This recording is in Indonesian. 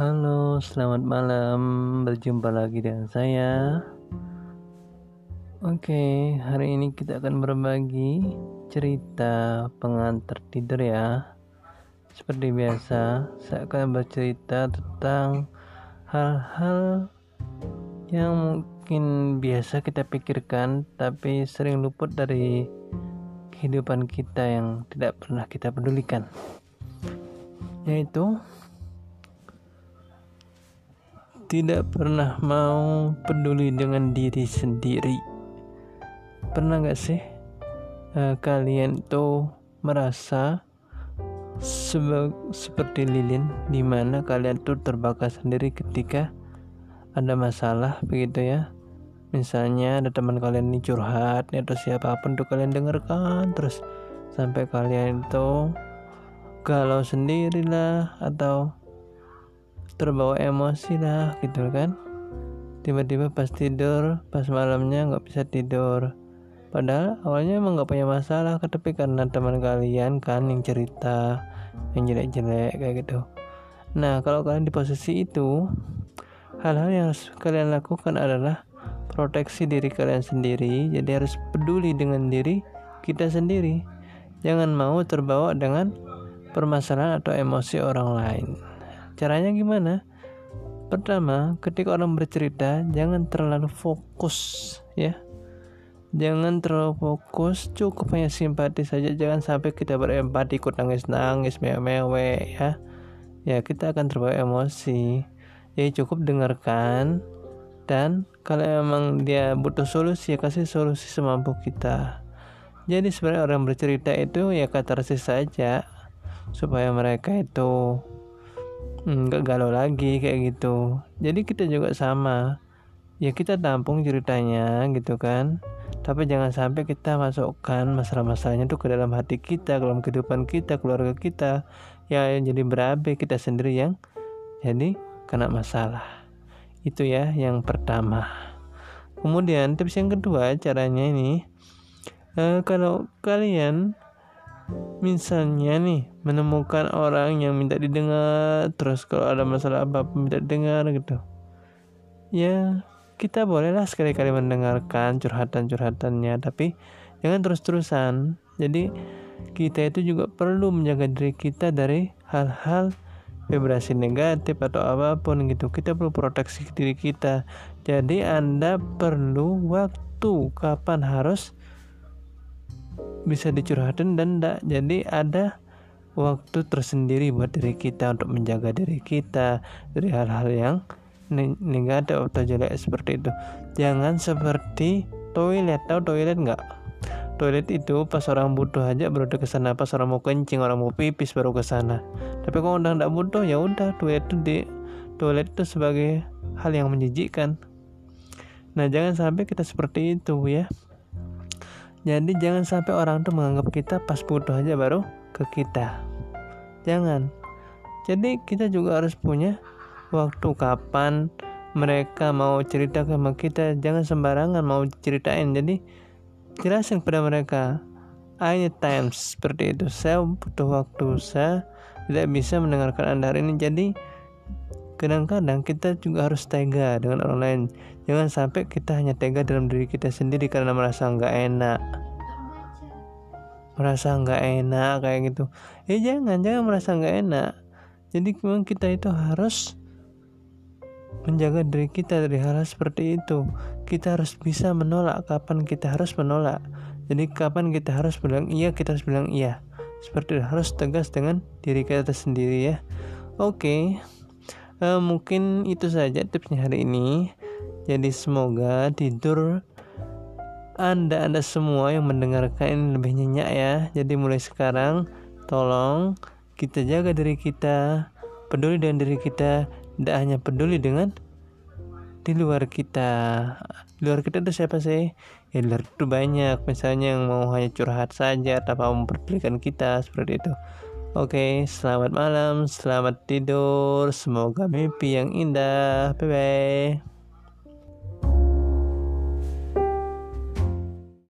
Halo, selamat malam. Berjumpa lagi dengan saya. Oke, hari ini kita akan berbagi cerita pengantar tidur ya. Seperti biasa, saya akan bercerita tentang hal-hal yang mungkin biasa kita pikirkan tapi sering luput dari kehidupan kita yang tidak pernah kita pedulikan. Yaitu tidak pernah mau peduli dengan diri sendiri. Pernah gak sih uh, kalian tuh merasa sebe seperti lilin di mana kalian tuh terbakar sendiri ketika ada masalah begitu ya? Misalnya ada teman kalian ini curhat atau siapa pun tuh kalian dengarkan terus sampai kalian itu galau sendirilah atau terbawa emosi lah gitu kan. Tiba-tiba pas tidur pas malamnya nggak bisa tidur. Padahal awalnya emang nggak punya masalah tapi karena teman kalian kan yang cerita yang jelek-jelek kayak gitu. Nah kalau kalian di posisi itu hal-hal yang harus kalian lakukan adalah proteksi diri kalian sendiri. Jadi harus peduli dengan diri kita sendiri. Jangan mau terbawa dengan permasalahan atau emosi orang lain Caranya gimana? Pertama, ketika orang bercerita, jangan terlalu fokus ya. Jangan terlalu fokus, cukup hanya simpati saja, jangan sampai kita berempati ikut nangis-nangis, mewe-mewe ya. Ya, kita akan terbawa emosi. Jadi cukup dengarkan dan kalau emang dia butuh solusi, ya kasih solusi semampu kita. Jadi sebenarnya orang bercerita itu ya katarsis saja supaya mereka itu nggak galau lagi kayak gitu. Jadi kita juga sama. Ya kita tampung ceritanya gitu kan. Tapi jangan sampai kita masukkan masalah-masalahnya tuh ke dalam hati kita dalam kehidupan kita keluarga kita. Ya yang jadi berabe kita sendiri yang jadi kena masalah. Itu ya yang pertama. Kemudian tips yang kedua caranya ini eh, kalau kalian misalnya nih menemukan orang yang minta didengar terus kalau ada masalah apa minta dengar gitu. Ya kita bolehlah sekali-kali mendengarkan curhatan-curhatannya tapi jangan terus-terusan. Jadi kita itu juga perlu menjaga diri kita dari hal-hal vibrasi negatif atau apa pun gitu. Kita perlu proteksi diri kita. Jadi anda perlu waktu. Kapan harus bisa dicurhatin dan tidak jadi ada waktu tersendiri buat diri kita untuk menjaga diri kita dari hal-hal yang negatif atau jelek seperti itu. Jangan seperti toilet tahu toilet nggak? Toilet itu pas orang butuh aja baru ke sana pas orang mau kencing orang mau pipis baru ke sana. Tapi kalau udah nggak butuh ya udah toilet itu di toilet itu sebagai hal yang menjijikkan. Nah jangan sampai kita seperti itu ya jadi jangan sampai orang tuh menganggap kita pas butuh aja baru ke kita. Jangan. Jadi kita juga harus punya waktu kapan mereka mau cerita sama kita. Jangan sembarangan mau ceritain. Jadi jelasin kepada mereka. I need time seperti itu. Saya butuh waktu. Saya tidak bisa mendengarkan Anda hari ini. Jadi kadang-kadang kita juga harus tega dengan orang lain Jangan sampai kita hanya tega dalam diri kita sendiri karena merasa nggak enak. Merasa nggak enak kayak gitu. Ya jangan, jangan merasa nggak enak. Jadi memang kita itu harus menjaga diri kita dari hal, hal seperti itu. Kita harus bisa menolak kapan kita harus menolak. Jadi kapan kita harus bilang iya, kita harus bilang iya. Seperti itu harus tegas dengan diri kita sendiri ya. Oke. Okay. Uh, mungkin itu saja tipsnya hari ini. Jadi semoga tidur anda Anda semua yang mendengarkan lebih nyenyak ya. Jadi mulai sekarang tolong kita jaga diri kita, peduli dengan diri kita, tidak hanya peduli dengan di luar kita. Di luar kita itu siapa sih? Ya di luar itu banyak, misalnya yang mau hanya curhat saja tanpa memperdulikan kita seperti itu. Oke, selamat malam, selamat tidur, semoga mimpi yang indah. Bye bye.